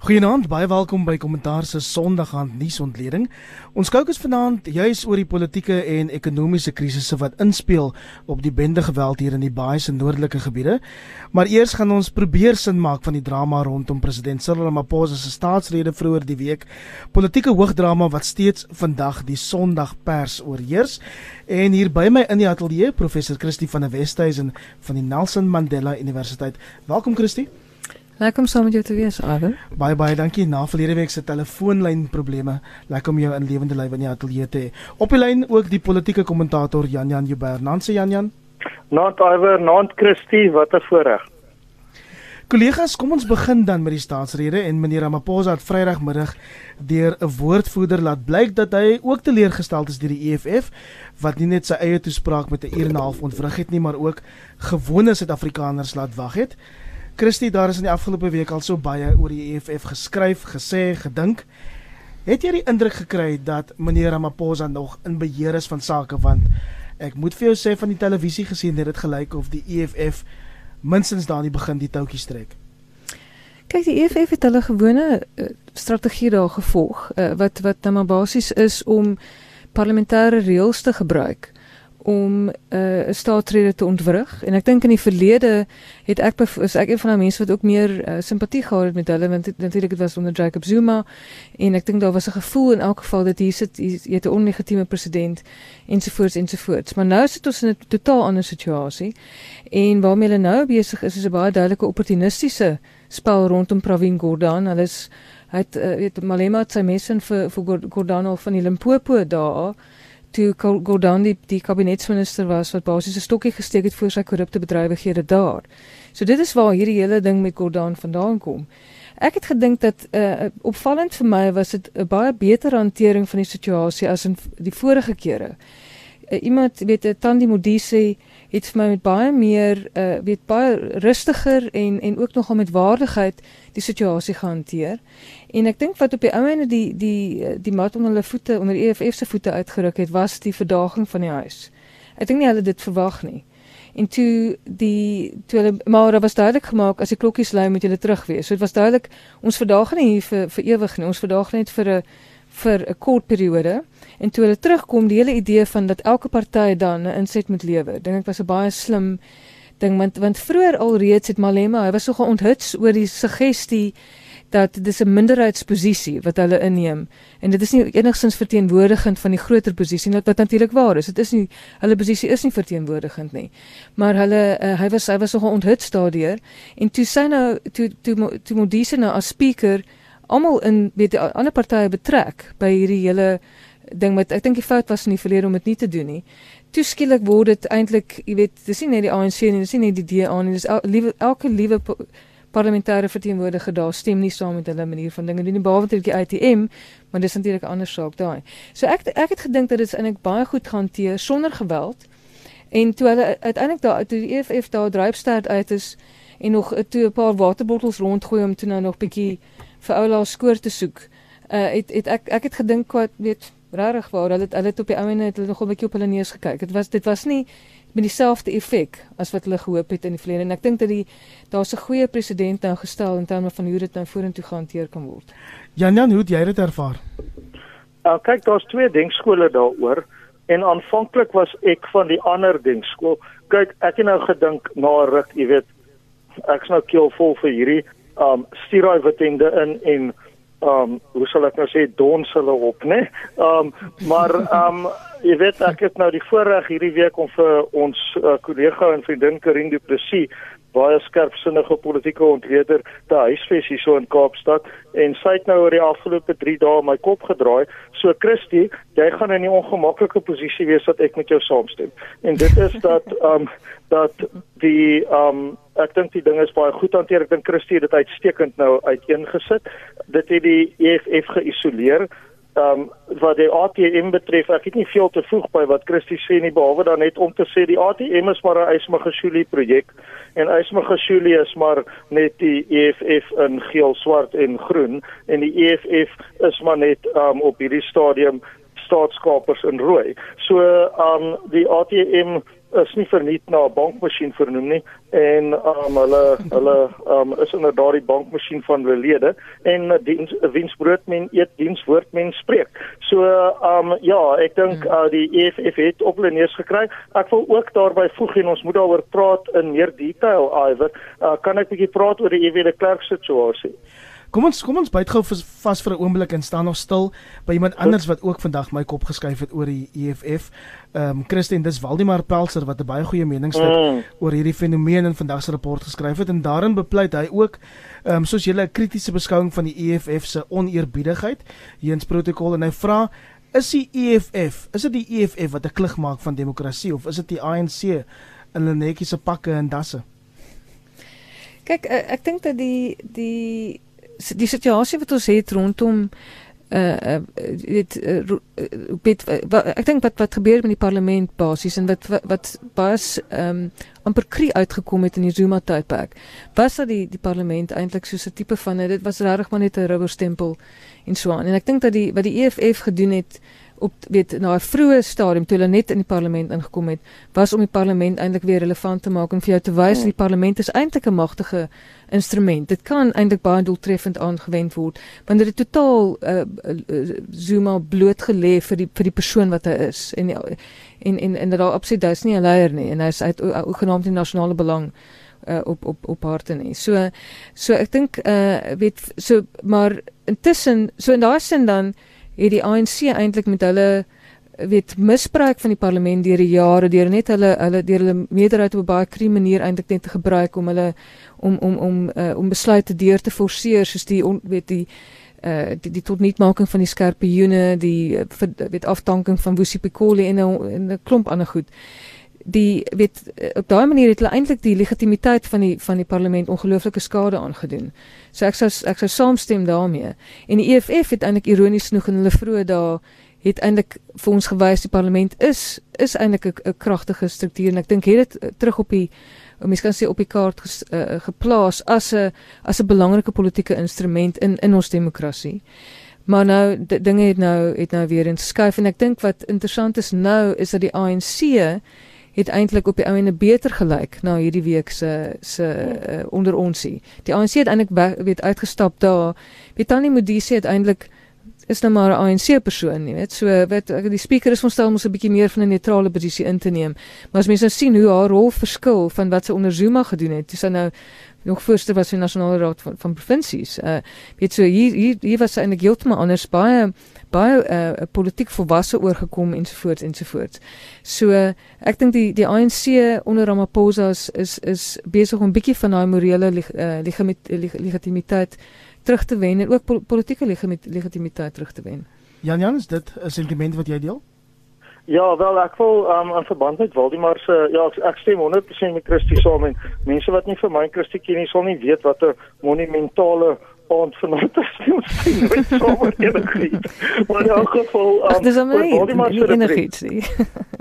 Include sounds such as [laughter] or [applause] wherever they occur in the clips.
Goeienaand, baie welkom by Kommentaar se Sondagaand nuusontleding. Ons kyk ons vanaand juis oor die politieke en ekonomiese krisisse wat inspel op die bende geweld hier in die baie se noordelike gebiede. Maar eers gaan ons probeer sin maak van die drama rondom president Cyril Ramaphosa se staatsrede vroeër die week. Politieke hoogdrama wat steeds vandag die Sondag pers oorheers. En hier by my in die ateljee professor Christie van der Westhuizen van die Nelson Mandela Universiteit. Welkom Christie. Lekker om saam met jou te wees, Arwen. Baie baie dankie. Na verlede week se telefoonlyn probleme, lekker om jou in lewende lywe in die ateljee te hê. Op die lyn ook die politieke kommentator Jan Jan Jubber. Nanse Jan Jan. Naand Iwer, naand Christie, wat 'n voorreg. Kollegas, kom ons begin dan met die staatsrede en meneer Ramaphosa het Vrydagmiddag deur 'n woordvoerder laat blyk dat hy ook teleurgesteld is deur die EFF wat nie net sy eie toespraak met 'n uur en 'n half ontwrig het nie, maar ook gewone Suid-Afrikaners laat wag het. Christie, daar is in die afgelope week al so baie oor die EFF geskryf, gesê, gedink. Het jy die indruk gekry dat meneer Ramaphosa nog in beheer is van sake want ek moet vir jou sê van die televisie gesien het dit gelyk of die EFF minstens daar aan die begin die touwtjies trek. Kyk, die EFF het hulle gewone uh, strategie daar gevolg uh, wat wat nou maar basies is om parlementêre reëls te gebruik om eh, 'n uh, staatsrede te ontwrig. En ek dink in die verlede het ek is ek een van die mense wat ook meer uh, simpatie gehad het met hulle want natuurlik dit was onder Jacob Zuma. En ek dink daar was 'n gevoel in elk geval dat hier sit jy het 'n onlegitieme president ensovoorts ensovoorts maar nou sit ons in 'n totaal ander situasie en waarmee hulle nou besig is is 'n baie duidelike opportunistiese spel rondom Pravin Gordhan. Hulle is hy het uh, weet Malema het sy mes in vir vir Gordhan al van die Limpopo daar toe Gordon die, die kabinetsminister was wat basies 'n stokkie gesteek het vir sy korrupte bedrywighede daar. So dit is waar hierdie hele ding met Gordon vandaan kom. Ek het gedink dat uh, opvallend vir my was dit 'n baie beter hantering van die situasie as in die vorige kere. Uh, iemand weet 'n Tandi Modise het vir my met baie meer uh, weet baie rustiger en en ook nogal met waardigheid die situasie gehanteer. En ek dink wat op die ou ene die die die mat onder hulle voete onder die EFF se voete uitgeruk het was die verdaging van die huis. Ek dink nie hulle dit verwag nie. En toe die toe hulle maar daar was duidelik gemaak as die klokkies lui moet hulle terug wees. So dit was duidelik ons verdaag nie hier vir vir ewig nie. Ons verdaag net vir 'n vir 'n kort periode. En toe hulle terugkom, die hele idee van dat elke party dan 'n inset moet lewer. Dink ek was 'n baie slim ding want want vroeër alreeds het Malema, hy was so geonthuts oor die suggestie dat dis 'n minderheidsposisie wat hulle inneem en dit is nie enigstens verteenwoordigend van die groter posisie wat wat natuurlik waar is. Dit is nie hulle posisie is nie verteenwoordigend nie. Maar hulle uh, hy was hy was nogal onthuts daardeur en toe sy nou toe toe toe Modise nou as speaker almal in weet die ander partye betrek by hierdie hele ding met ek dink die fout was in die verlede om dit nie te doen nie. Toe skielik word dit eintlik, jy weet, dis nie net die ANC nie, dis nie net die DA nie, dis el, liewe, elke liewe parlementêre verteenwoordiger daar stem nie saam met hulle manier van dinge doen nie behalwe dit die ATM maar dis natuurlik 'n ander saak daai. So ek ek het gedink dat dit eintlik baie goed gehanteer sonder geweld en toe hulle uiteindelik daar toe die EFF daar dryfstaat uit is en nog toe 'n paar waterbottels rondgooi om toe nou nog bietjie vir oula skoor te soek. Uh het het ek ek het gedink wat weet regtig waar hulle hulle het op die ou ene het hulle nog 'n bietjie op hulle neus gekyk. Dit was dit was nie met dieselfde effek as wat hulle gehoop het in die verlede en ek dink dat die daar's 'n goeie presedent nou gestel in terme van hoe dit nou vorentoe gehanteer kan word. Jan Jan, hoe het jy dit ervaar? Uh, kyk, daar's twee denkskole daaroor en aanvanklik was ek van die ander denkskool. Kyk, ek het nou gedink na ruk, jy weet, ek's nou keelvol vir hierdie um stiraai watende in en um hoe sal ek nou sê dons hulle op, né? Um maar um [laughs] jy weet ek het nou die voorreg hierdie week om vir ons uh, kollega en vriendin Karin Du Plessis baie skerpsinnige politieke ontleder te huisves hier so in Kaapstad en sy het nou oor die afgelope 3 dae my kop gedraai. So Christie, jy gaan in 'n ongemaklike posisie wees dat ek met jou saamstem. En dit is dat um [laughs] dat die um ek dink die ding is baie goed hanteer. Ek dink Christie het dit uitstekend nou uiteengesit. Dit het die EFF geïsoleer ehm um, wat die ATM betref, ek het nie veel te voeg by wat Christie sê nie behalwe dan net om te sê die ATM is maar 'n Ysmagashuli projek en Ysmagashuli is maar net die EFF in geel, swart en groen en die EFF is maar net ehm um, op hierdie stadium staatskapers in rooi. So ehm um, die ATM is nie verniet na 'n bankmasjien vernoem nie en um, hulle hulle um, is onder daardie bankmasjien van hulle lede en diens wiens brood men eet diens woord men spreek. So um, ja, ek dink uh, die EFF het op hulle neus gekry. Ek wil ook daarby voeg en ons moet daaroor praat in meer detail Iwer. Uh, kan ek 'n bietjie praat oor die EW de Klerk situasie? Kom ons kom ons byt gou vas vir 'n oomblik en staan nog stil by iemand anders wat ook vandag my kop geskuif het oor die EFF. Ehm um, Christine, dis Waldemar Pelser wat 'n baie goeie meningsstuk mm. oor hierdie fenomeen in vandag se rapport geskryf het en daarin bepleit hy ook ehm um, soos julle 'n kritiese beskouing van die EFF se oneerbiedigheid hierins protokol en hy vra is die EFF, is dit die EFF wat 'n klug maak van demokrasie of is dit die ANC in hulle netjiese pakke en dasse? Kyk, eh, ek dink dat die die die situasie wat ons het rondom uh dit uh, uh, ek dink wat wat gebeur met die parlement basies en wat wat, wat was ehm um, amper kry uitgekom het in die Zuma tydperk was dat die die parlement eintlik soos 'n tipe van dit was regtig maar net 'n rubber stempel en so aan. En ek dink dat die wat die EFF gedoen het op weet na 'n vroeë stadium toe hulle net in die parlement ingekom het, was om die parlement eintlik weer relevant te maak en vir jou te wys dat die parlement is eintlik 'n magtige instrument. Dit kan eintlik baie doeltreffend aangewend word wanneer dit totaal uh, uh, Zuma blootgelê vir die vir die persoon wat hy is en en en en dat daar absoluut is nie 'n leier nie en hy is uit genoem die nasionale belang uh, op op op harte nie. So so ek dink uh weet so maar intussen so in daai sin dan het die ANC eintlik met hulle weet misbruik van die parlement deur die jare deur net hulle hulle deur hulle meerderheid op 'n baie krie manier eintlik net te gebruik om hulle om om om uh, om besluite deur te forceer soos die on, weet die uh die, die tot nietmaking van die skerpioene die uh, weet aftanking van Wusi Pikoli en 'n klomp ander goed die weet op daai manier het hulle eintlik die legitimiteit van die van die parlement ongelooflike skade aangedoen. So ek sou ek sou saamstem daarmee. En die EFF het eintlik ironies genoeg in hulle vroeë dae het eintlik vir ons gewys die parlement is is eintlik 'n kragtige struktuur en ek dink het dit uh, terug op die mens kan sê op die kaart ges, uh, geplaas as 'n as 'n belangrike politieke instrument in in ons demokrasie. Maar nou dinge het nou het nou weer in skuif en ek dink wat interessant is nou is dat die ANC het eintlik op die ou ene beter gelyk na hierdie week se se uh, onder onsie. Die ANC het eintlik weet uitgestap daar. Weet Tannie Modise het eintlik is nou maar 'n ANC persoon, jy weet. So weet die spreker is verstel om 'n bietjie meer van 'n neutrale posisie in te neem. Maar as mense nou sien hoe haar rol verskil van wat sy onder Zuma gedoen het, dis nou nog voorste was die nasionale raad van van provinsies. Uh weet so hier hier, hier was sy eintlik heeltemal anders baie baie uh, politiek volwasse oorgekom ensovoorts ensovoorts. So uh, ek dink die die ANC onder Ramaphosa is is, is besig om bietjie van daai morele leg, uh, legitimiteit terug te wen en ook pol politieke legitimiteit terug te wen. Jan Jan, is dit 'n sentiment wat jy deel? Ja, wel ek wil um, in verband met Waldemar se ja, ek, ek stem 100% met Christie saam en mense wat nie vir my Christie ken nie, sal nie weet wat 'n monumentale aand vanaand te speel sien met sommer enigiets. Maar in elk geval um, Ach, dis amazing. Nie enigiets nie.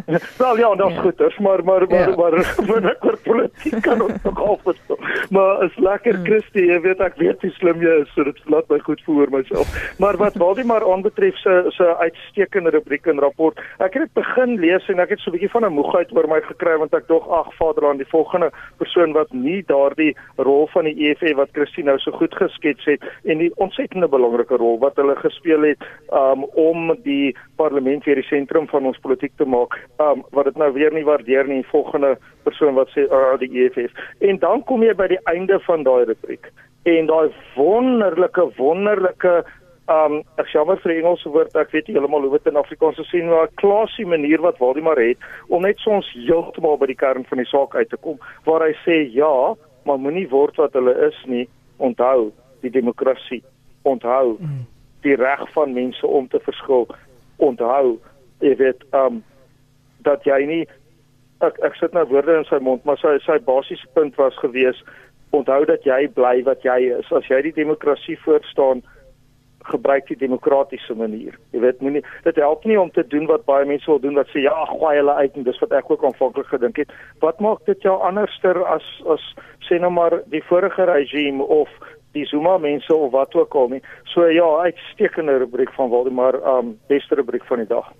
[laughs] Wel ja, dit is goed, dus, maar maar maar ja. maar [laughs] ek oor politiek kan ons nog afstel. Maar is lekker hmm. Christie, jy weet ek weet hoe slim jy is, so dit laat my goed voel oor myself. Maar wat Waldemar aanbetref se se uitstekende rubriek en rapport. Ek het dit begin lees en ek het so 'n bietjie van 'n moegheid oor my gekry want ek dog ag Vaderland, die volgende persoon wat nie daardie rol van die EFF wat Christie nou so goed geskets het en die ontsettende belangrike rol wat hulle gespeel het um, om die parlement weer die sentrum van ons politiek te maak um, wat dit nou weer nie waardeer nie volgende persoon wat sê uh, die EFF en dan kom jy by die einde van daai rubriek. En daai wonderlike wonderlike um ek jammer vir die Engelse woord ek weet nie heeltemal hoe dit in Afrikaans sou sien maar 'n klasie manier wat Waldemar het om net soms heeltemal by die kern van die saak uit te kom waar hy sê ja maar moenie word wat hulle is nie. Onthou die demokrasie onthou mm. die reg van mense om te verskil onthou jy weet um dat jy nie ek ek sit nou woorde in sy mond, maar sy sy basiese punt was gewees onthou dat jy bly wat jy is. As jy die demokrasie voorstaan, gebruik die demokratiese manier. Jy weet moenie dit help nie om te doen wat baie mense wil doen wat sê ja, gooi hulle uit en dis wat ek ook aanvanklik gedink het. Wat maak dit jou anderster as as sê nou maar die vorige regime of die Zuma mense of wat ook al nie. So ja, uitstekende rubriek van Waldemar, um beste rubriek van die dag.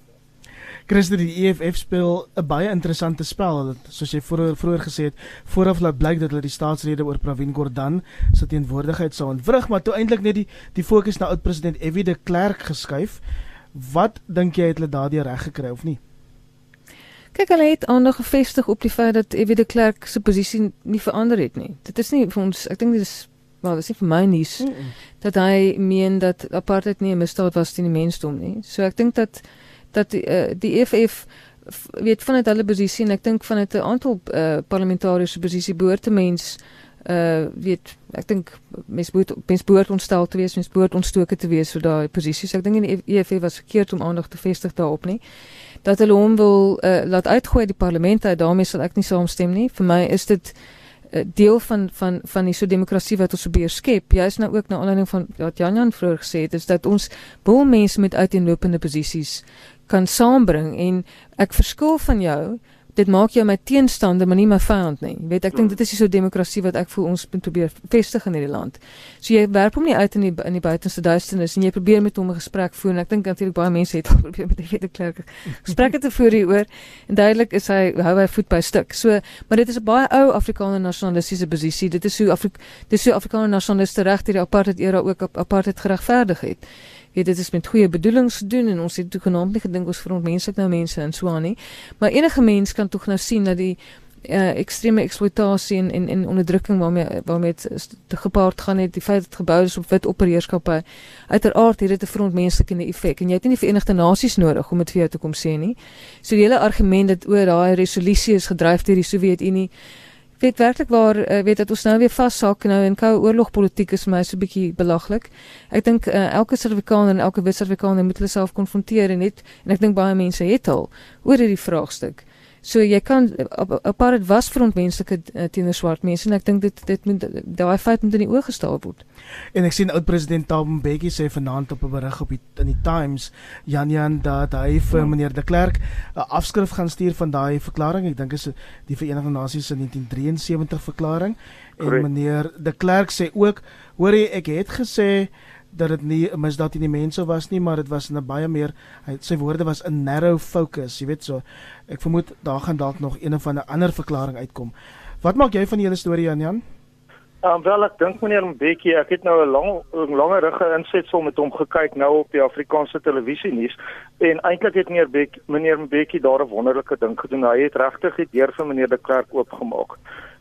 Christo die EFF speel 'n baie interessante spel. Dat soos jy vroeër vroeër gesê het, vooraf laat blyk dat hulle die staatsrede oor Pravin Gordhan se teenwoordigheid sou ontwrig, maar toe eintlik net die die fokus na oud-president F.W. de Klerk geskuif. Wat dink jy het hulle daardie reg gekry of nie? Kyk, hulle het aandag gefestig op die feit dat F.W. de Klerk se posisie nie verander het nie. Dit is nie vir ons, ek dink dit is maar dit is nie vir my nuus mm -mm. dat hy meen dat apartheid nie 'n misdaad was teen die mensdom nie. So ek dink dat dat die, uh, die EFF weet vanuit hulle posisie en ek dink vanuit 'n aantal uh, parlementariërs posisie behoort 'n mens uh weet ek dink mens moet mens behoort ontstel te wees, mens behoort ontstoke te wees vir daai posisies. Ek dink die EFF was verkeerd om aandag te vestig daarop nie. Dat hulle hom wil uh, laat uitgooi die parlement uit, daarmee sal ek nie saamstem nie. Vir my is dit Eh, deel van van van die so demokrasie wat ons probeer skep. Jy is nou ook na aanleiding van wat Jan Jan vroeër gesê het, is dat ons wil mense met uiteenlopende posisies kan saambring en ek verskil van jou dit maak jou my teenstander maar nie my vyand nie. Jy weet ek dink dit is so demokrasie wat ek voel ons moet probeer vestig in hierdie land. So jy werp hom nie uit in die in die buitenste duisternis en jy probeer met hom 'n gesprek voer en ek dink natuurlik baie mense het [laughs] probeer met die Wette Klerk gesprekke te voer hieroor en duidelik is hy hou hy voet by stuk. So maar dit is 'n baie ou Afrikaner nasionalistiese posisie. Dit is so Afrik dis so Afrikaner nasionaliste reg hierdie apartheid era ook apartheid geregverdig het weet dit is met goeie bedoelings gedoen en ons het toegenaamd nie gedink ons verontmenslik nou mense in Swani maar enige mens kan tog nou sien dat die uh, ekstreme eksploitasie en en, en onderdrukking waarmee waarmee dit gepaard gaan het die feit dat gebou is op wit opperheerskappe uiteraard het dit 'n verontmenslike effek en jy het nie die Verenigde Nasies nodig om dit vir jou te kom sê nie. So die hele argument dat oor daai resolusie is gedryf deur die Sowjetunie weet werklik waar uh, weet dat ons nou weer vassak nou in koue oorlogpolitiek is vir my so 'n bietjie belaglik. Ek dink uh, elke Suid-Afrikaner en elke Wit-Suid-Afrikaner moet hulle self konfronteer en net en ek dink baie mense het al oor hierdie vraagstuk. So jy kan apart was verontwenslike uh, teenoor swart mense en ek dink dit dit moet daai feit moet in die oë gestaar word. En ek sien oud president Thabo Mbeki sê vanaand op 'n berig op die in die Times Jan Jan dat hy vir ja. meneer De Klerk 'n afskrif gaan stuur van daai verklaring. Ek dink is die Verenigde Nasies se 1973 verklaring en meneer De Klerk sê ook hoor jy ek het gesê dat dit nie 'n misdaad teen die mense was nie, maar dit was 'n baie meer sy woorde was 'n narrow focus, jy weet so. Ek vermoed daar gaan dalk nog een of ander verklaring uitkom. Wat maak jy van die hele storie Jan Jan? Ehm um, wel ek dink meneer Mbeki, ek het nou 'n lang 'n langer rige insetsel met hom gekyk nou op die Afrikaanse televisie nuus en eintlik het meneer Mbeki meneer Mbeki daar 'n wonderlike ding gedoen. Hy het regtig die deur vir meneer De Klerk oopgemaak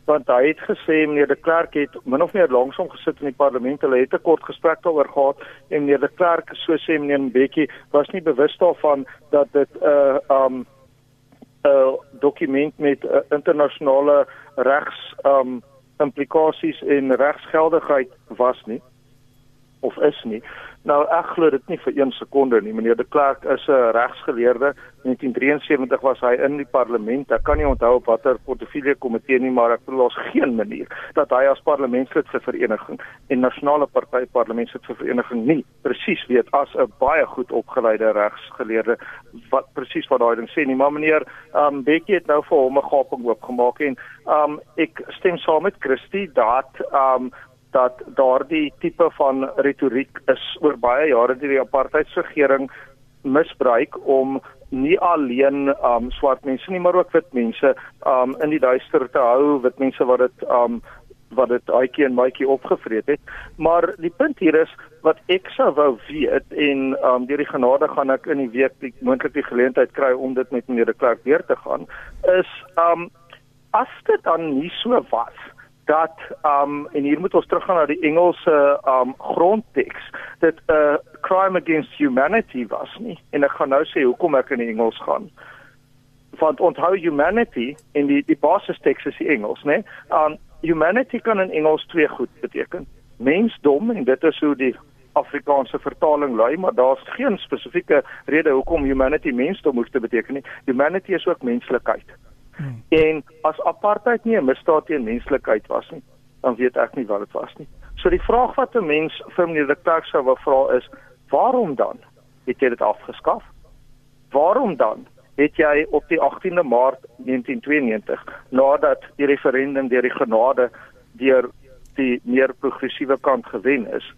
want hy het gesê meneer de Klerk het min of meer langsom gesit in die parlement. Hulle het 'n kort gesprek daaroor gehad en meneer de Klerk, so sê meneer Mbeki, was nie bewus daarvan dat dit 'n uh, um 'n uh, dokument met uh, internasionale regs um implikasies en regsgeldigheid was nie of is nie. Nou ek glo dit nie vir 1 sekonde nie. Meneer De Klerk is 'n regsgeleerde. In 1973 was hy in die parlement. Ek kan nie onthou op watter portefeulje komitee nie, maar ek glo daar's geen manier dat hy as parlementslid vir vereniging en nasionale party parlementslid vir vereniging nie presies weet as 'n baie goed opgeleide regsgeleerde wat presies wat daai ding sê nie. Maar meneer um Bekkie het nou vir hom 'n gaping oopgemaak en um ek stem saam met Christie dat um dat daardie tipe van retoriek is oor baie jare deur die apartheidsregering misbruik om nie alleen um swart mense nie maar ook wit mense um in die duister te hou wit mense wat dit um wat dit uitjie en maatjie opgevreet het. Maar die punt hier is wat ek sou wou weet en um deur die genade gaan ek in die week die moontlik die geleentheid kry om dit met meneer de Klerk weer te gaan is um as dit dan nie so was dat um en hier moet ons teruggaan na die Engelse um grondteks dat 'n uh, crime against humanity was nie. En ek gaan nou sê hoekom ek in die Engels gaan. Want onthou humanity in die die basisteks is die Engels nê um humanity kan in Engels twee goed beteken. Mensdom en dit is hoe die Afrikaanse vertaling lui maar daar's geen spesifieke rede hoekom humanity mensdom moet te beteken nie. Humanity is ook menslikheid Hmm. En as apartheid nie 'n misdaad teen menslikheid was nie, dan weet ek nie wat dit was nie. So die vraag wat 'n mens vir meneer de Klerk sou wou vra is, waarom dan het jy dit afgeskaf? Waarom dan het jy op die 18de Maart 1992 nadat die referendum deur die genade deur die meer progressiewe kant gewen is,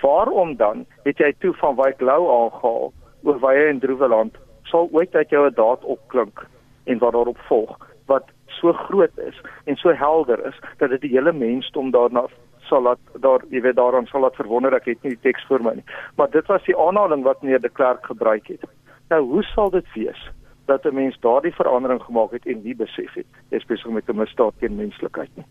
waarom dan het jy toe van Wyk Lou aangehaal oor Wye en Droeweland sal ooit uit jou 'n daad opklink en wat daarop volg wat so groot is en so helder is dat dit die hele mensdom daarna sal laat daar jy weet daaraan sal laat verwonder ek het nie die teks voor my nie. Maar dit was die aanhaling wat meneer de Klerk gebruik het. Nou hoe sal dit wees dat 'n mens daardie verandering gemaak het en nie besef het spesifiek met 'n misdaad teen menslikheid nie?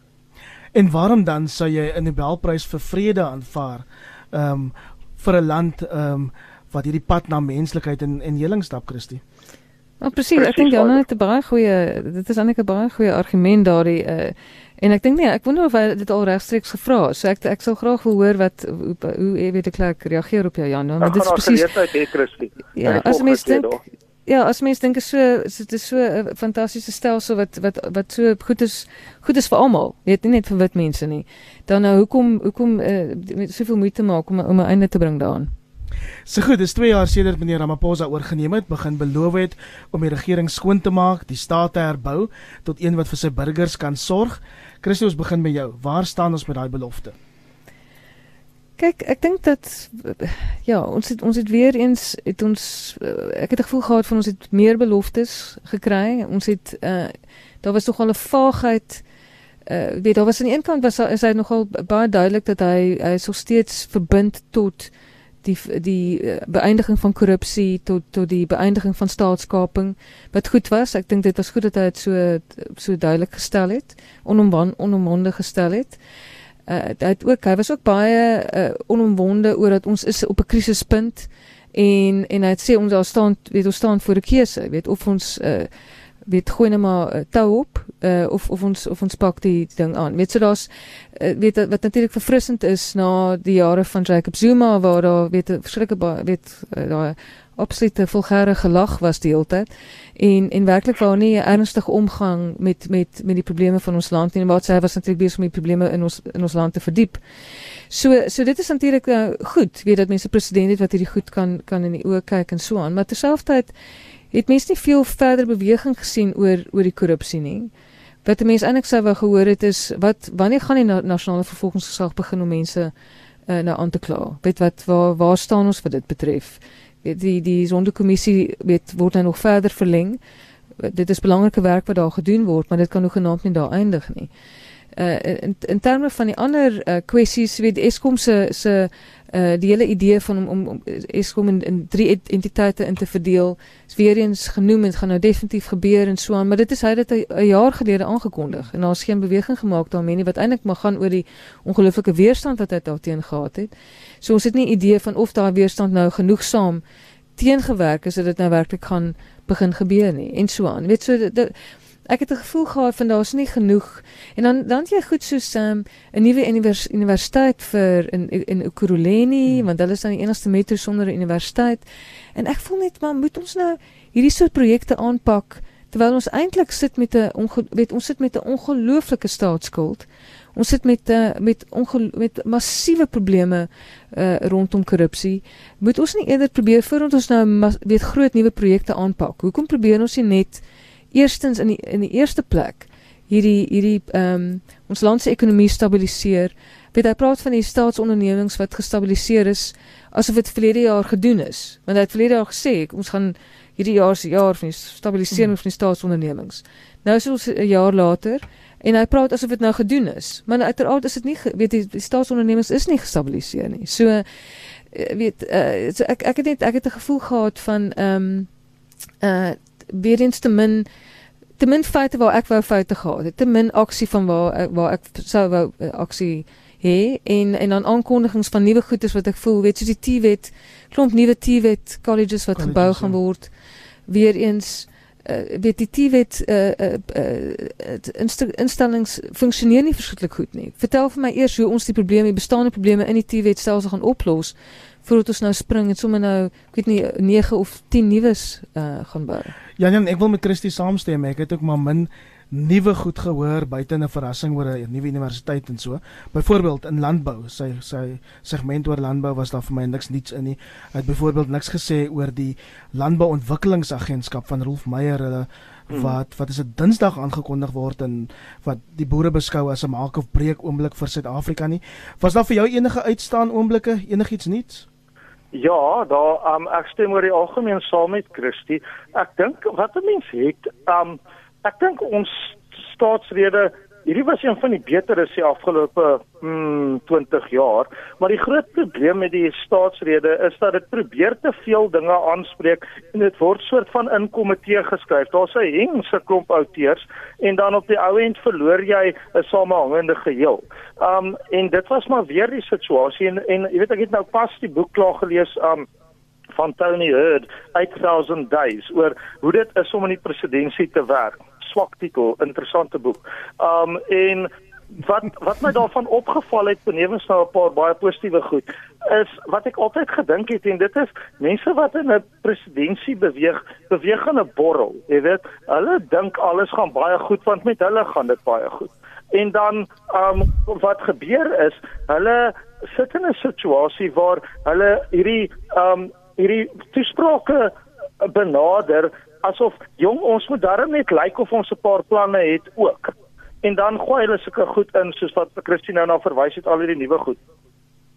En waarom dan sou jy 'n Nobelprys vir vrede aanvaar ehm um, vir 'n land ehm um, wat hierdie pad na menslikheid en en heling stap Christie Ja, presies. Ek dink Jan het 'n baie goeie dit is eintlik 'n baie goeie argument daardie uh en ek dink nee, ek wonder of hy dit al regstreeks gevra het. So ek ek sal graag wil hoor wat hoe, hoe jy weet ek klaar reageer op jou Jan. Want dit is presies Ja, as mens dink Ja, as mens dink is so dit is so 'n fantastiese stelsel wat wat wat so goed is goed is vir almal. Weet nie net vir wit mense nie. Dan nou hoekom hoekom uh, met soveel moeite maak om om 'n einde te bring daaraan? So goed, dis 2 jaar sedert meneer Ramaphosa oorgeneem het, begin beloof het om die regering skoon te maak, die staat te herbou tot een wat vir sy burgers kan sorg. Christus begin met jou. Waar staan ons met daai belofte? Kyk, ek dink dat ja, ons het ons het weer eens het ons ek het 'n gevoel gehad van ons het meer beloftes gekry. Ons het uh daar was nogal 'n vaagheid uh weet daar was aan die een kant was is hy nogal baie duidelik dat hy hy so steeds verbind tot die die uh, beëindiging van korrupsie tot tot die beëindiging van staatskaping wat goed was. Ek dink dit was goed dat hy dit so so duidelik gestel het, onomwon onomwonde gestel het. Uh hy het ook hy was ook baie uh, onomwonde oor dat ons is op 'n krisispunt en en hy het sê ons daar staan weet ons staan voor 'n keuse, weet of ons uh weet gooi net maar uh, tou op uh, of of ons of ons pak die ding aan. Weet so daar's uh, weet wat natuurlik verfrissend is na die jare van Jacob Zuma waar daar weet 'n verskriklike weet uh, daai absolute vulgêre gelag was die hele tyd. En en werklik waar nie 'n ernstige omgang met met met die probleme van ons land nie en wat sy was natuurlik besig om die probleme in ons in ons land te verdiep. So so dit is natuurlik uh, goed, weet dat mense president het wat hierdie goed kan kan in die oë kyk en so aan, maar terselfdertyd het mense nie veel verder beweging gesien oor oor die korrupsie nie. Wat die mense eintlik sou wou gehoor het is wat wanneer gaan die nasionale vervolgingsgesag begin om mense uh, nou aan te kla? Weet wat waar waar staan ons wat dit betref? Weet die die sondekommissie weet word nou nog verder verleng. Dit is belangrike werk wat daar gedoen word, maar dit kan nog genoem nie daar eindig nie. Uh in in terme van die ander uh, kwessies weet Eskom se se uh die hele idee van om om, om Eskom in, in drie entiteite in te verdeel is weer eens genoem en gaan nou definitief gebeur en so aan maar dit is hy dit 'n jaar gelede aangekondig en daar's geen beweging gemaak daarmee nie wat eintlik maar gaan oor die ongelooflike weerstand wat hy daarteen gehad het. So ons het nie idee van of daai weerstand nou genoegsaam teengewerk is dat dit nou werklik gaan begin gebeur nie en so aan. Weet so dit ek het 'n gevoel gehad van daar's nie genoeg en dan dan jy goed soos 'n um, nuwe univers, universiteit vir in in Ekurhuleni hmm. want hulle is dan die enigste metro sonder 'n universiteit. En ek voel net maar moet ons nou hierdie soort projekte aanpak terwyl ons eintlik sit met 'n weet ons sit met 'n ongelooflike staatsskuld. Ons sit met 'n uh, met met massiewe probleme uh, rondom korrupsie. Moet ons nie eerder probeer voordat ons nou weet groot nuwe projekte aanpak hoekom probeer ons nie net eerstens in die in die eerste plek hierdie hierdie ehm um, ons land se ekonomie stabiliseer. Weet hy praat van die staatsondernemings wat gestabiliseer is asof dit verlede jaar gedoen is. Want hy het verlede jaar gesê ons gaan hierdie jaar se jaar van die stabilisering hmm. van die staatsondernemings. Nou is ons 'n jaar later en hy praat asof dit nou gedoen is. Maar uiteraard is dit nie weet die, die staatsondernemings is nie gestabiliseer nie. So eh, weet uh, so ek ek het net ek het 'n gevoel gehad van ehm um, uh weer eens te min te min feite waar ek wou foute gehad het, te min aksie van waar ek, waar ek sou wou uh, aksie hê en en dan aankondigings van nuwe goederes wat ek voel, weet soos die TVET, klomp nuwe TVET colleges wat gebou gaan word. Weer eens uh, weet die TVET uh, uh, uh, instellings funksioneer nie verskriklik goed nie. Vertel vir my eers hoe ons die probleme, die bestaande probleme in die TVET stelsel gaan oplos voordat ons nou spring en sommer nou, ek weet nie 9 of 10 nuus uh, gaan bou. Ja, Jan, ek wil met Christie saamstem. Ek het ook maar min nuwe goed gehoor buite 'n verrassing oor 'n nuwe universiteit en so. Byvoorbeeld in landbou, sy sy segment oor landbou was daar vir my niks niets in nie. Hy het byvoorbeeld niks gesê oor die landbouontwikkelingsagentskap van Rolf Meyer hulle hmm. wat wat is dit Dinsdag aangekondig word en wat die boere beskou as 'n maak of breek oomblik vir Suid-Afrika nie. Was daar vir jou enige uitstaan oomblikke, enigiets nuuts? Ja, daar um, ek stem oor die algemeen saam met Christie. Ek dink wat 'n mens het, um, ek dink ons staatsrede Hierdie was een van die beteres die afgelope mm, 20 jaar, maar die groot probleem met die staatsrede is dat dit probeer te veel dinge aanspreek en dit word soort van in komitee geskryf. Daar's 'n hengse klomp outeurs en dan op die ou end verloor jy 'n samehangende geheel. Um en dit was maar weer die situasie en en jy weet ek het nou pas die boek klaar gelees um van Tony Hurd 8000 days oor hoe dit is om in die presidentskap te werk swak titel, interessante boek. Um en wat wat my daarvan opgeval het benewens nou 'n paar baie positiewe goed is wat ek altyd gedink het en dit is mense wat in 'n presidentskap beweeg, beweeg in 'n borrel, jy weet. Hulle dink alles gaan baie goed want met hulle gaan dit baie goed. En dan um wat gebeur is, hulle sit in 'n situasie waar hulle hierdie um hierdie toesprake benader asof jong ons moet darm net lyk of ons 'n paar planne het ook. En dan gooi hulle sulke goed in soos wat Christine nou na verwys het al hierdie nuwe goed.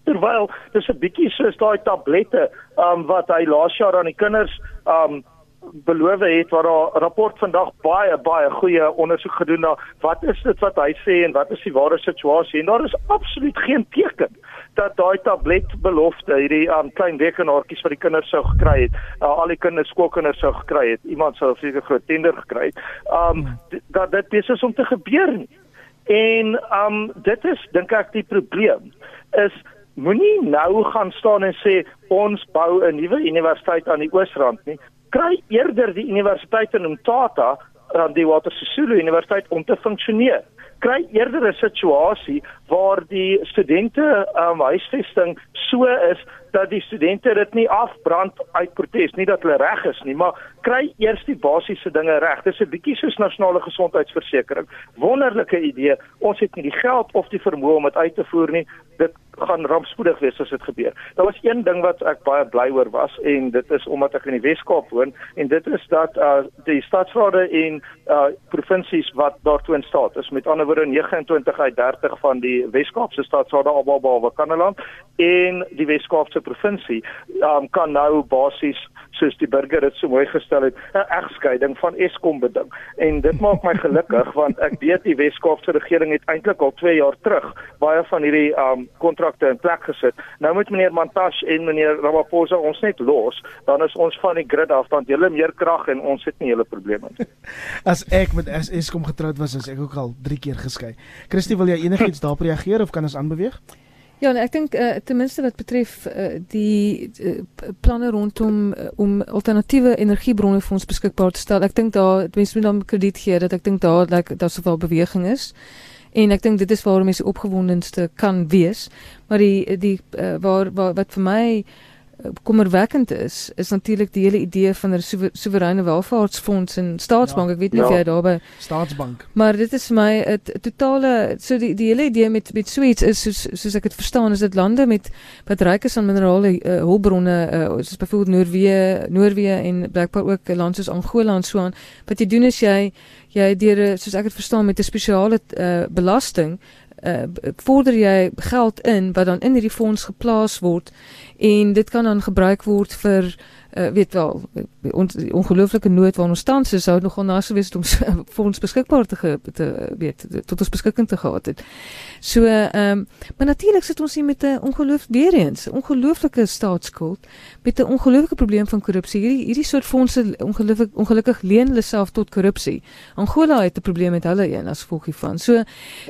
Terwyl dis 'n bietjie soos daai tablette um wat hy laas jaar aan die kinders um beloof het waar daar rapport vandag baie baie goeie ondersoek gedoen na wat is dit wat hy sê en wat is die ware situasie en daar is absoluut geen teken dat daai tablet belofte hierdie um, klein rekenaartjies vir die kinders sou gekry het uh, al die kinders skoolkinders sou gekry het iemand sou seker groot tender gekry het um, dat dit besig is om te gebeur nie. En um, dit is dink ek die probleem is moenie nou gaan staan en sê ons bou 'n nuwe universiteit aan die Oosrand nie. Kry eerder die universiteit in Umtata aan die Walter Sisulu Universiteit om te funksioneer kry eerder 'n situasie waar die studente um, huisvesting so is dat die studente dit nie afbrand uit protes nie dat hulle reg is nie maar kry eers die basiese dinge reg. Dis 'n bietjie soos nasionale gesondheidsversekering. Wonderlike idee. Ons het nie die geld of die vermoë om dit uit te voer nie. Dit gaan rampspoedig wees as dit gebeur. Daar was een ding wat ek baie bly oor was en dit is omdat ek in die Wes-Kaap woon en dit is dat uh die stadsrade en uh provinsies wat daartoe in staat is. Met ander woorde 29 uit 30 van die Wes-Kaapse stadsrade albe behalwe Kanaland en die Wes-Kaapse provinsie um kan nou basies soos die burger dit so mooi gestel het 'n egskeiding van Eskom beding en dit maak my gelukkig [laughs] want ek weet die Wes-Kaapse regering het eintlik al 2 jaar terug baie van hierdie um kontrakte in plek gesit. Nou moet meneer Mantashe en meneer Ramaphosa ons net los, dan is ons van die grid af want hulle meer krag en ons het nie hele probleme nie. [laughs] As ek met Eskom getroud was, is ek ook al 3 keer geskei. Christie, wil jy enigiets daarop reageer of kan ons aanbeweeg? Ja, nee, ek dink uh, ten minste wat betref uh, die uh, planne rondom uh, om alternatiewe energiebronne vir ons beskikbaar te stel. Ek dink daar minste moet dan krediet gee dat ek dink daar dat daar soveel beweging is. En ek dink dit is waarom mense opgewondenste kan wees. Maar die die uh, waar, waar wat vir my kommerwekkend is, is natuurlik die hele idee van 'n soewereine welvaartsfonds en staatsbank. Ja, ek weet nie ja, of jy daarby staatsbank. Maar dit is vir my 'n totale so die die hele idee met met Sweets is soos soos ek dit verstaan is dit lande met wat ryk is aan minerale uh, hulpbronne uh, soos byvoorbeeld Noorwe, Noorwe en blykbaar ook 'n land soos Angola en so aan. Wat jy doen is jy jy deur soos ek dit verstaan met 'n spesiale uh, belasting uh, vorder jy geld in wat dan in hierdie fonds geplaas word en dit kan dan gebruik word vir uh, weet wel ons ongelooflike nood waar ons tans is sou nogal naas gewees het om vir ons beskikbaar te, ge, te weet tot ons beskikking te gehad het. So ehm um, maar natuurlik sit ons hier met 'n ongeloof weer eens, ongelooflike staatsskuld met 'n ongelooflike probleem van korrupsie. Hierdie hierdie soort fondse ongelukkig ongelukkig leen hulle self tot korrupsie. Angola het 'n probleem met hulle een as gevolg hiervan. So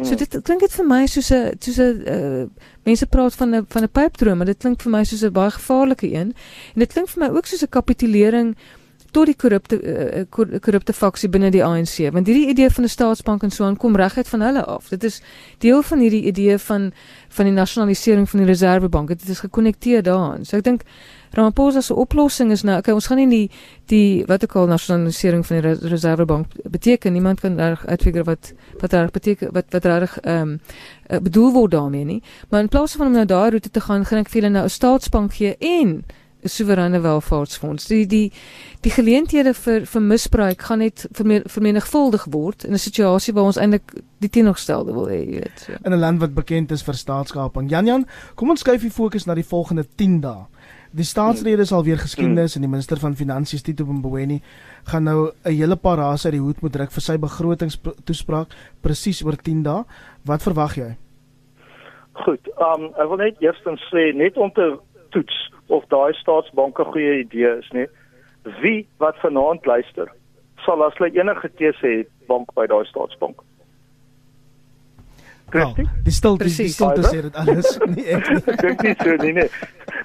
so mm. dit klink dit vir my soos 'n soos 'n uh, mense praat van 'n van 'n pypdroom, maar dit klink vir my soos 'n baie gevaarlike een. En dit klink vir my ook soos 'n kapitulering tot die korrupte uh, korrupte faksie binne die ANC want hierdie idee van 'n staatsbank en so aan kom reguit van hulle af. Dit is deel van hierdie idee van van die nasionalisering van die reservebank. Dit is gekonnekteer daaraan. So ek dink Ramaphosa se oplossing is nou okay ons gaan nie die die wat ek al nasionalisering van die reservebank beteken niemand kan reg uitfigure wat wat reg beteken wat wat reg ehm um, bedoel word daarmee nie maar in plaas van om nou daai roete te gaan gaan ek vir hulle nou 'n staatsbank gee en 'n soewereine welvaartsfonds. Die die die geleenthede vir vir misbruik gaan net vermenigvuldig word in 'n situasie waar ons eintlik die teenoorgestelde wil hê, jy weet. So. In 'n land wat bekend is vir staatskaping. Jan Jan, kom ons skuif die fokus na die volgende 10 dae. Die staatsrede is alweer geskiedenis en die minister van finansies Tito Mboweni gaan nou 'n hele paar rase uit die hoed moet druk vir sy begrotingstoespraak presies oor 10 dae. Wat verwag jy? Goed, ehm um, ek wil net eerstens sê net om te toets of daai staatsbanke goeie idee is, nee. Wie wat vanaand luister, sal as hulle enige keuse het, bank by daai staatsbank. Christie? Oh, die stilte die stilte sê dit alles [laughs] nie ek nie. Ek dink nie so nie nee.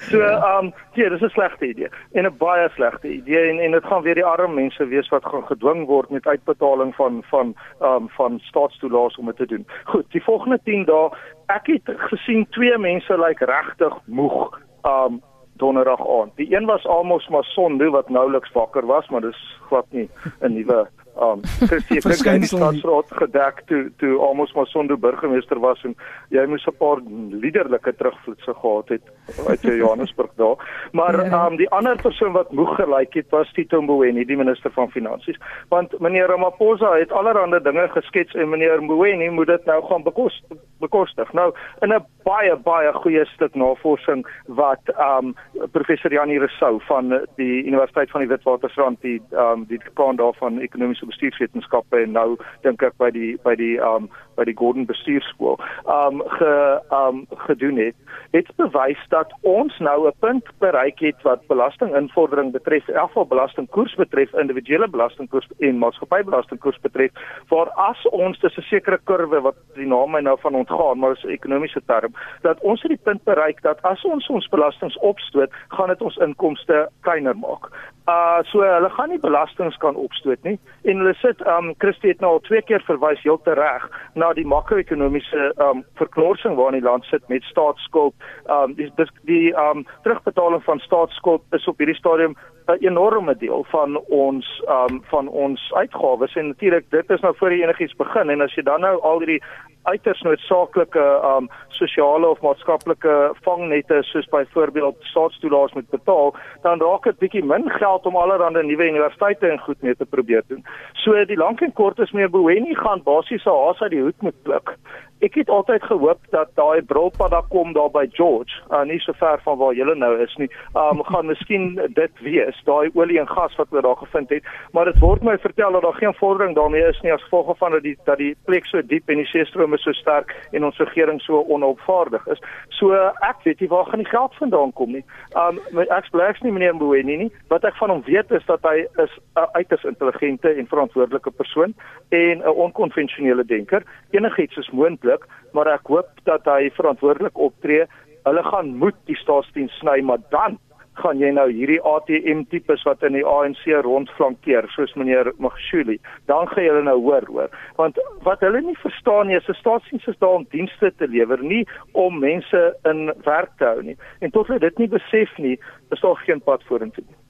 So ehm um, ja, dis 'n slegte idee en 'n baie slegte idee en en dit gaan weer die arme mense wees wat gaan gedwing word met uitbetaling van van ehm um, van staatstoelaas om dit te doen. Goed, die volgende 10 dae ek het gesien twee mense lyk like regtig moeg ehm um, donderdag aand. Die een was Amos Masondo wat nouliks wakker was, maar dis glad nie 'n nuwe um Christie het net die stadsraad gedek toe toe almos maar Sondo burgemeester was en jy moes 'n paar liderlike terugvloetse gehad het uit [laughs] Johannesburg daar. Maar ja. um die ander persoon wat moeg gelyk het was Tito Mboweni, die minister van finansies. Want meneer Ramaphosa het allerlei dinge geskets en meneer Mboweni moet dit nou gaan bekostig bekostig. Nou in 'n baie baie goeie stuk navorsing wat um professor Janie Rousseau van die Universiteit van die Witwatersrand die um die dekaan daarvan ekonomiese ekonomiese bestuurswetenskappe en nou dink ek by die by die um by die Gordon Bestuurskool um ge um gedoen het het bewys dat ons nou 'n punt bereik het wat belastinginvordering betref afval belastingkoers betref individuele belastingkoers en maatskappybelastingkoers betref waar as ons dis 'n sekere kurwe wat die naam my nou van ontgaan maar is 'n ekonomiese term dat ons het die punt bereik dat as ons ons belastings opstoot gaan dit ons inkomste kleiner maak. Uh so hulle gaan nie belastings kan opstoot nie en hulle sit um Christie het nou al twee keer verwys heel tereg na die makro-ekonomiese um verknorsing waarin die land sit met staatsskuld. Um die die, die um terugbetaling van staatsskuld is op hierdie stadium 'n enorme deel van ons um van ons uitgawes en natuurlik dit is nou voor die enigiets begin en as jy dan nou al hierdie uiters noodsaaklike um sosiale of maatskaplike vangnette soos byvoorbeeld staatstoelaas moet betaal, dan raak dit bietjie min geld om allerlei nuwe universiteite en goed mee te probeer doen. So die lank en kort is meer Boweni gaan basies sy haas uit die hoed moet pluk ek het altyd gehoop dat daai brilpad daar kom daar by George, uh, nie so ver van waar julle nou is nie. Um gaan miskien dit wees, daai olie en gas wat hulle daar gevind het, maar dit word my vertel dat daar geen vordering daarmee is nie as gevolg van dat die dat die plek so diep en die seestrome so sterk en ons regering so onopvaardig is. So ek weet nie waar gaan die geld vandaan kom nie. Um ek spreek nie meneer Mboweni nie. Wat ek van hom weet is dat hy is 'n uiters intelligente en verantwoordelike persoon en 'n onkonvensionele denker. Enigiets is moontlik, maar ek hoop dat hy verantwoordelik optree. Hulle gaan moet die staatsdiens sny, maar dan gaan jy nou hierdie ATM tipes wat in die ANC rondflankeer soos meneer Magashule dan gaan julle nou hoor hoor want wat hulle nie verstaan nie is 'n staatsdiens is daar om dienste te lewer nie om mense in werk te hou nie en tot hulle dit nie besef nie is daar geen pad vorentoe nie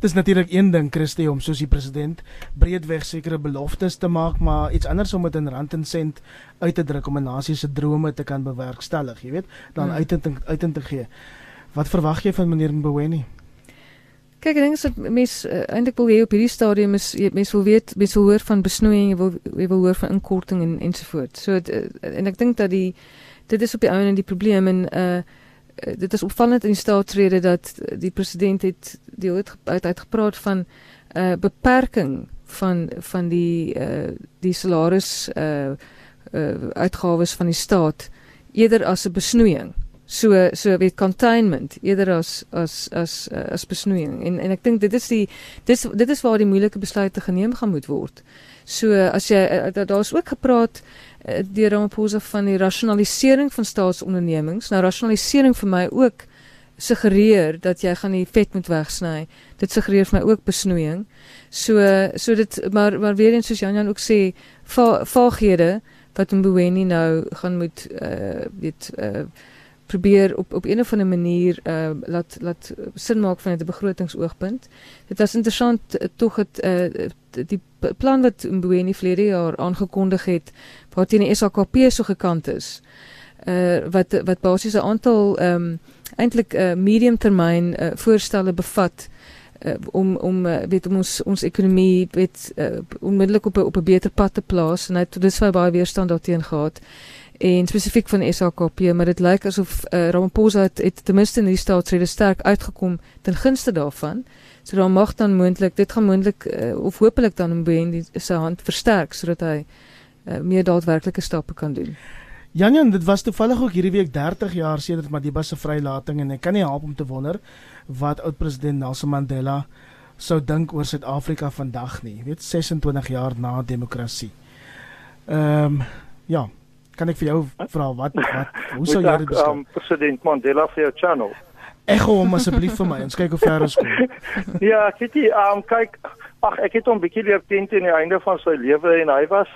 Dis natuurlik een ding Christie om soos die president breedweg sekere beloftes te maak, maar iets anders om dit in rand en sent uit te druk om 'n nasie se drome te kan bewerkstellig, jy weet, dan hmm. uit te uit te gee. Wat verwag jy van meneer Mboweni? Kyk, ek dink dat mens uh, eintlik wil hê op hierdie stadium is mens wil weet, mens wil hoor van besnoeiing, wil jy wil hoor van inkorting en ensovoorts. So uh, en ek dink dat die dit is op die ou en die probleem en uh dit is opvallend in die staatsrede dat die president het deel het uit uitgepraat van 'n uh, beperking van van die uh, die salaris uh, uh, uitgawes van die staat eerder as 'n besnoeiing. So so weet containment eerder as as as uh, as besnoeiing. En en ek dink dit is die dit is dit is waar die moeilike besluite geneem gaan moet word. So as jy uh, daar's ook gepraat Eh, deur Ramaphosa van die rasionalisering van staatsondernemings. Nou rasionalisering vir my ook suggereer dat jy gaan die vet moet wegsny. Dit suggereer vir my ook besnoeiing. So so dit maar maar weer eens soos Jan Jan ook sê, va, vaaghede wat Mboweni nou gaan moet uh weet uh probeer op op een of ander manier uh laat laat sin maak van 'n begrotingsoogpunt. Dit was interessant uh, tog het uh die plan wat Mboweni vlede jaar aangekondig het wat teen die SAKP so gekant is. Uh wat wat basies 'n aantal ehm um, eintlik 'n uh, medium termyn uh, voorstelle bevat uh, om om uh, weet om ons ons ekonomie weet uh, onmiddellik op 'n op 'n beter pad te plaas en hy het dis baie weerstand daarteen gehad en spesifiek van SAKP, maar dit lyk asof uh, Ramaphosa het, het ten minste in die staatsrede sterk uitgekom ten gunste daarvan. So dan mag dan moontlik, dit gaan moontlik uh, of hopelik dan Mbendi se hand versterk sodat hy uh, meer daadwerklike stappe kan doen. Janjan, dit was toevallig ook hierdie week 30 jaar sedert Madiba se vrylating en ek kan nie help om te wonder wat oud president Nelson Mandela sou dink oor Suid-Afrika vandag nie. Jy weet 26 jaar na demokrasie. Ehm um, ja, kan ek vir jou vra wat wat [laughs] hoe sou jy dit beskou? Um, president Mandela vir jou channel. Ek hom asseblief vir my, ons kyk hoe ver ons kom. [laughs] ja, ek weet jy, ehm um, kyk, ag ek het hom bietjie leer ken teen die einde van sy lewe en hy was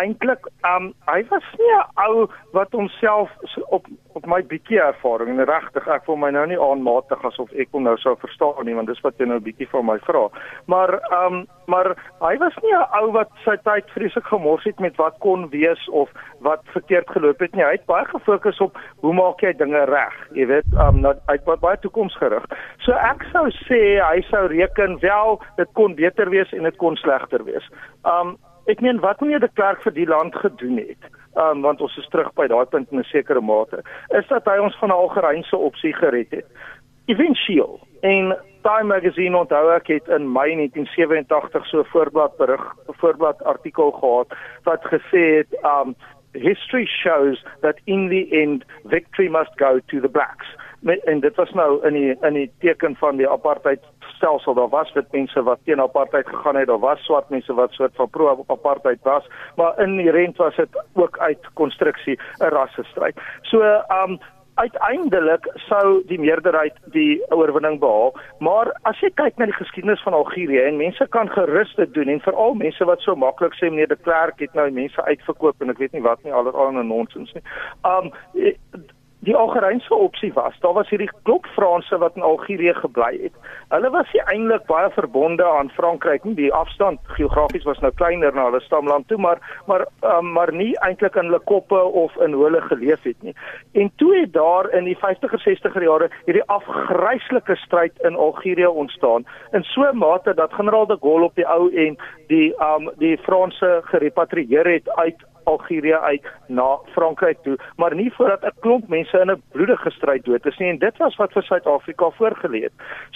eintlik um hy was nie 'n ou wat homself op op my bietjie ervaring en regtig ek voel my nou nie aanmatig asof ek hom nou sou verstaan nie want dis wat jy nou bietjie van my vra. Maar um maar hy was nie 'n ou wat sy tyd vreeslik gemors het met wat kon wees of wat verkeerd geloop het nie. Hy het baie gefokus op hoe maak jy dinge reg? Jy weet, um nou hy was baie toekomsgerig. So ek sou sê hy sou reken wel dit kon beter wees en dit kon slegter wees. Um Ek meen wat meneer de Klerk vir die land gedoen het, um, want ons is terug by daai punt in 'n sekere mate, is dat hy ons van 'n algerynse opsie gered het. Eventueel en Time Magazine onthou ek het in Mei 1987 so 'n voorblad berig, 'n voorblad artikel gehad wat gesê het um history shows that in the end victory must go to the blacks. En dit was nou in die in die teken van die apartheid stelsel. Daar was wit mense wat teen apartheid gegaan het, daar was swart mense wat soort van pro apartheid was, maar in die rent was dit ook uit konstruksie 'n rassestryd. So, um uiteindelik sou die meerderheid die oorwinning behaal, maar as jy kyk na die geskiedenis van Algerië en mense kan gerus dit doen en veral mense wat so maklik sê meneer de Klerk het nou mense uitverkoop en ek weet nie wat nie allerlei nonsens nie. Um die Algerynse opsie was, daar was hierdie klop Franse wat in Algerië gebly het. Hulle was nie eintlik baie verbonde aan Frankryk nie. Die afstand geografies was nou kleiner na hulle stamland toe, maar maar um, maar nie eintlik in hulle koppe of in hoe hulle geleef het nie. En toe het daar in die 50er 60er jare hierdie afgryslike stryd in Algerië ontstaan in so 'n mate dat generaal de Gaulle op die ou en die um die Franse gerepatrieer het uit Algerië uit na Frankryk toe, maar nie voordat 'n klomp mense in 'n bloedige stryd dood is nie en dit was wat vir Suid-Afrika voorgelê het.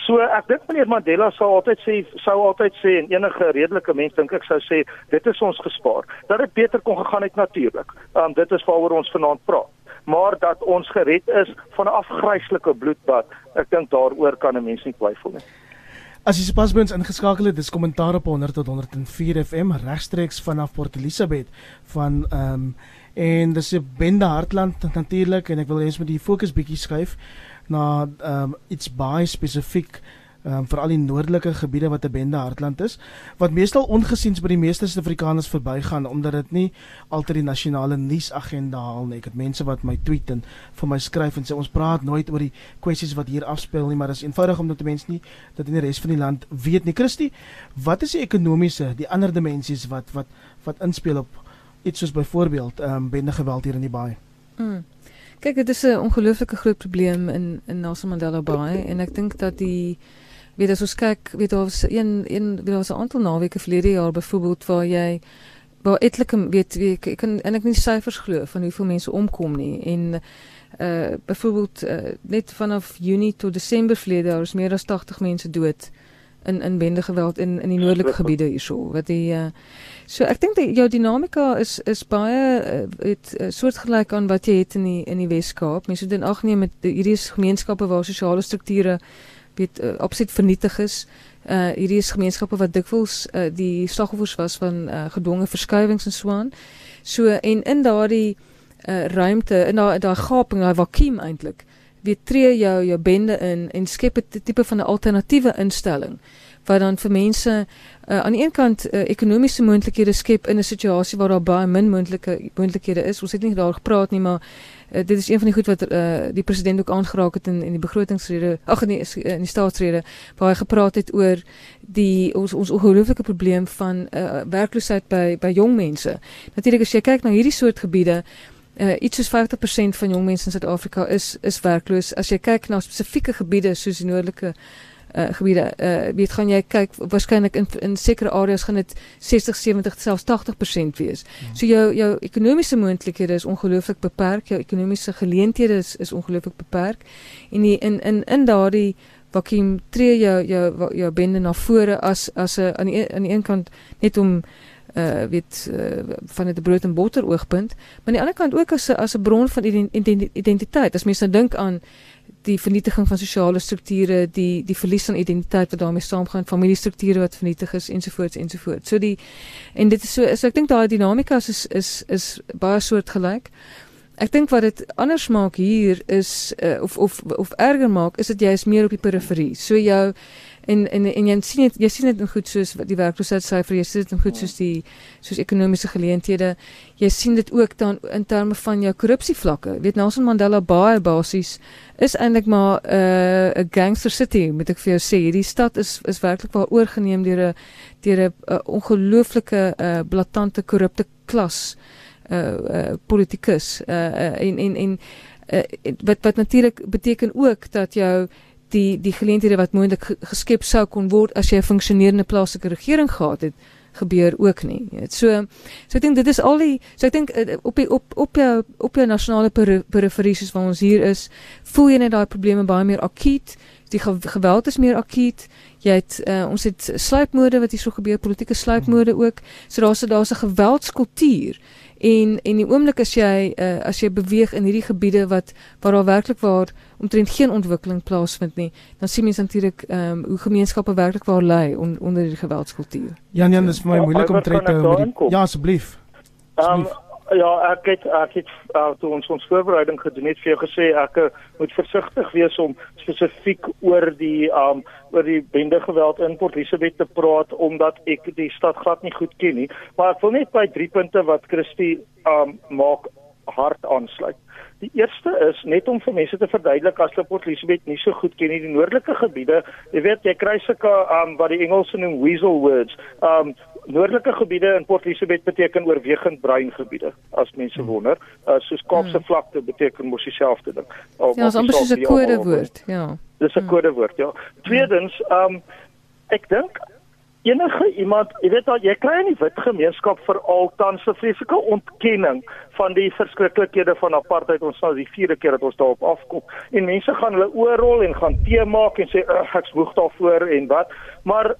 So ek dink meneer Mandela sou altyd sê sou altyd sê en enige redelike mens dink ek sou sê dit is ons gespaar. Dat dit beter kon gegaan het natuurlik. Um dit is waaroor ons vanaand praat. Maar dat ons gered is van 'n afgryslike bloedbad, ek dink daaroor kan 'n mens nie twyfel nie. As jy sopas by ons ingeskakel het, dis kommentaar op 100 tot 104 FM regstreeks vanaf Port Elizabeth van ehm um, en dis 'n bende Hartland natuurlik en ek wil hê ons moet die fokus bietjie skuif na ehm um, iets baie spesifiek um, veral die noordelike gebiede wat 'n bende hartland is wat meestal ongesiens by die meeste Suid-Afrikaners verbygaan omdat dit nie altyd die nasionale nuusagenda haal nie. Ek het mense wat my tweet en vir my skryf en sê ons praat nooit oor die kwessies wat hier afspeel nie, maar dit is eenvoudig omdat mense nie dat in die res van die land weet nie. Christie, wat is die ekonomiese, die ander dimensies wat wat wat inspel op iets soos byvoorbeeld ehm um, bende geweld hier in die baai? Mm. Kyk, dit is 'n ongelooflike groot probleem in in Nelson Mandela Bay en ek dink dat die weet as ons kyk, weet daar was een een weet daar was 'n aantal naweke verlede jaar byvoorbeeld waar jy waar etlike weet wie ek, ek kan en ek nie syfers glo van hoeveel mense omkom nie. En uh byvoorbeeld uh, net vanaf Junie tot Desember verlede jaar is meer as 80 mense dood in in bende geweld in in die noordelike gebiede hierso wat die uh so ek dink jou dinamika is is baie uh, het uh, soortgelyk aan wat jy het in die in die Wes-Kaap. Mense doen ag nee met hierdie gemeenskappe waar sosiale strukture weet uh, absoluut vernietig is. Uh hierdie is gemeenskappe wat dikwels uh, die slagoffers was van uh, gedwonge verskuiwings en so aan. So en in daardie uh ruimte in daai daai gaping, daai vakuum eintlik, weet tree jou jou bende in en skep 'n tipe van 'n alternatiewe instelling wat dan vir mense uh, aan die een kant uh, ekonomiese moontlikhede skep in 'n situasie waar daar baie min moontlike moontlikhede is. Ons het nie daar gepraat nie, maar dit is een van die goed wat uh, die president ook aangeraak het in in die begrotingsrede ag nee in die staatsrede waar hy gepraat het oor die ons ons ongelooflike probleem van uh, werkloosheid by by jong mense. Natuurlik as jy kyk na hierdie soort gebiede Uh, iets soos 50% van jong mense in Suid-Afrika is is werkloos. As jy kyk na spesifieke gebiede soos die noordelike uh gebiede uh weet gaan jy kyk waarskynlik in in sekere areas gaan dit 60 70 selfs 80% wees. Hmm. So jou jou ekonomiese moontlikhede is ongelooflik beperk, jou ekonomiese geleenthede is is ongelooflik beperk en die, in in in daardie vakuum tree jou jou jou bende na vore as as 'n aan die aan die een kant net om uh weet uh, van 'n brood en botter oogpunt, maar aan die ander kant ook as 'n as 'n bron van identiteit. As mense nou dink aan die vernietiging van sosiale strukture, die die verlies van identiteit wat daarmee saamgaan, familiestrukture wat vernietig is ensovoorts ensovoorts. So die en dit is so, so ek dink daai dinamika is is is baie soortgelyk. Ek dink wat dit anders maak hier is uh, of of of erger maak is dit jy is meer op die periferie. So jou en en en jy sien dit jy sien dit in goed soos die werkloosheidsyfer, jy sien dit in goed soos die soos ekonomiese geleenthede. Jy sien dit ook dan in terme van jou korrupsievlakke. Weet Nelson Mandela Bay basies is eintlik maar 'n uh, gangster city, moet ek vir jou sê. Hierdie stad is is werklik waar oorgeneem deur 'n deur 'n uh, ongelooflike uh, blaatante korrupte klas uh, uh politikus uh, uh en en en uh, wat wat natuurlik beteken ook dat jou die die geleenthede wat moontlik geskep sou kon word as jy 'n funksionerende plaaslike regering gehad het gebeur ook nie. So so ek dink dit is al die so ek dink eh, op die op op jou op jou nasionale periferie soos waar ons hier is, voel jy net daai probleme baie meer akuut. Die geweld is meer akuut. Jy het uh, ons het sluipmoorde wat hier so gebeur, politieke sluipmoorde ook. So daar's daar's 'n geweldskultuur. En en die oomblik as jy uh, as jy beweeg in hierdie gebiede wat waar daar werklik waar omtrent geen ontwikkeling plaasvind nie, dan sien mens natuurlik ehm um, hoe gemeenskappe werklik waar lê on, onder die geweldskultuur. Jan Jan, dis vir my ja, moeilik om te hou. Ja, asseblief. Ehm um, ja, ek het ek het uh, toe ons ons voorbereiding gedoen het vir jou gesê ek uh, moet versigtig wees om spesifiek oor die um oor die bende geweld in Port Elizabeth te praat omdat ek die stad glad nie goed ken nie. Maar ek wil net by drie punte wat Christie um maak hard aansluit. Die eerste is net om vir mense te verduidelik as hulle Port Elizabeth nie so goed ken nie, die noordelike gebiede, jy weet jy kry sulke um wat die Engelse noem weasel words. Um noordelike gebiede in Port Elizabeth beteken oorwegend bruin gebiede as mense hmm. wonder uh, soos Kaapse hmm. vlakte beteken mos dieselfde ding ja, dit is amper soos 'n kodewoord ja dis 'n hmm. kodewoord ja tweedens um ek dink enige iemand jy weet al jy kry in die wit gemeenskap vir altans 'n vreeslike ontkenning van die verskriklikhede van apartheid. Ons sal die vierde keer dat ons daarop afkom. En mense gaan hulle oorrol en gaan te maak en sê ek swoeg daarvoor en wat. Maar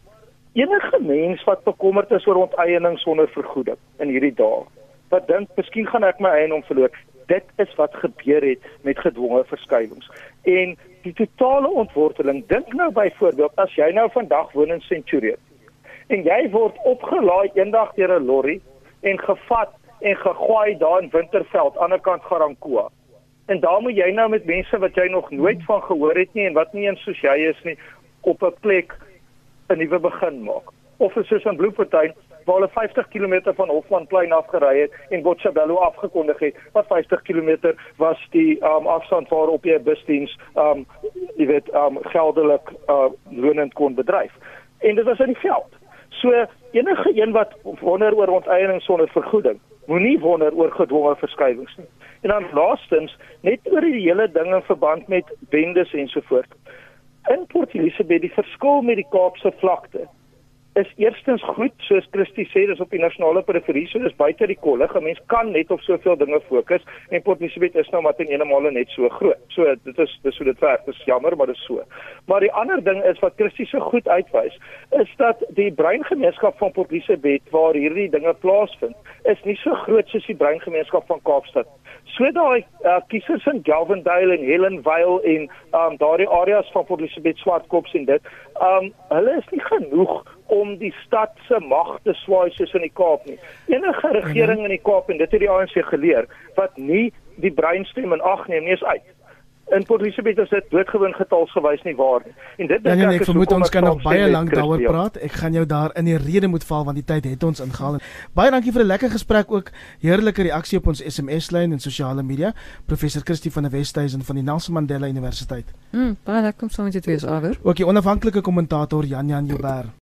enige mens wat bekommerd is oor onteiening sonder vergoeding in hierdie dae wat dink miskien gaan ek my eiendom verloor. Dit is wat gebeur het met gedwonge verskywings en die totale ontworteling dink nou byvoorbeeld as jy nou vandag woon in Centurion en jy word opgelaai eendag deur 'n lorry en gevat en gegooi daar in Winterveld aan die ander kant Garankoa en daar moet jy nou met mense wat jy nog nooit van gehoor het nie en wat nie eens soos jy is nie op 'n plek 'n nuwe begin maak. Of soos in Bloemfontein waar hulle 50 km van Hofmanplein af gery het en Botshabelo afgekondig het wat 50 km was die um, afstand waarop jy 'n busdiens um jy weet um geldelik uh lonend kon bedryf. En dit was in die veld. So enige een wat wonder oor onteiening sonder vergoeding, moenie wonder oor gedwonge verskywings nie. En dan laastens, net oor die hele ding in verband met bendes ensovoorts in Port Elizabeth die verskil met die Kaapse vlakte is eerstens goed soos Christie sê dis op die nasionale periferie so dis buite die kollig. 'n mens kan net op soveel dinge fokus en Port Elizabeth is nou maar ten eenemale net so groot. So dit is dis hoe dit werk. Dis jammer maar dis so. Maar die ander ding is wat Christie so goed uitwys is dat die breingemeenskap van Port Elizabeth waar hierdie dinge plaasvind is nie so groot soos die breingemeenskap van Kaapstad. So daai uh, kiesers in Galvandale en Helenvale en um daardie areas van Port Elizabeth Swartkops en dit, um hulle is nie genoeg om die stad se mag te swaai soos in die Kaap nie. Enige regering in die Kaap en dit het die ANC geleer wat nie die breinstem in ag neem nie is uit in Port Elizabeth is dit doodgewoon getalsgewys nie waar nie. En dit dink ja, nee, ek is vermoed ons kan nog baie lank daaroor praat. Ek gaan jou daar in die rede moet val want die tyd het ons ingehaal. Baie dankie vir 'n lekker gesprek ook. Heerlike reaksie op ons SMS lyn en sosiale media. Professor Christie van der Westhuizen van die Nelson Mandela Universiteit. Mm, baie lekker om saam met jou te wees, Aver. Ook die onafhanklike kommentator Jan Jan Joubert.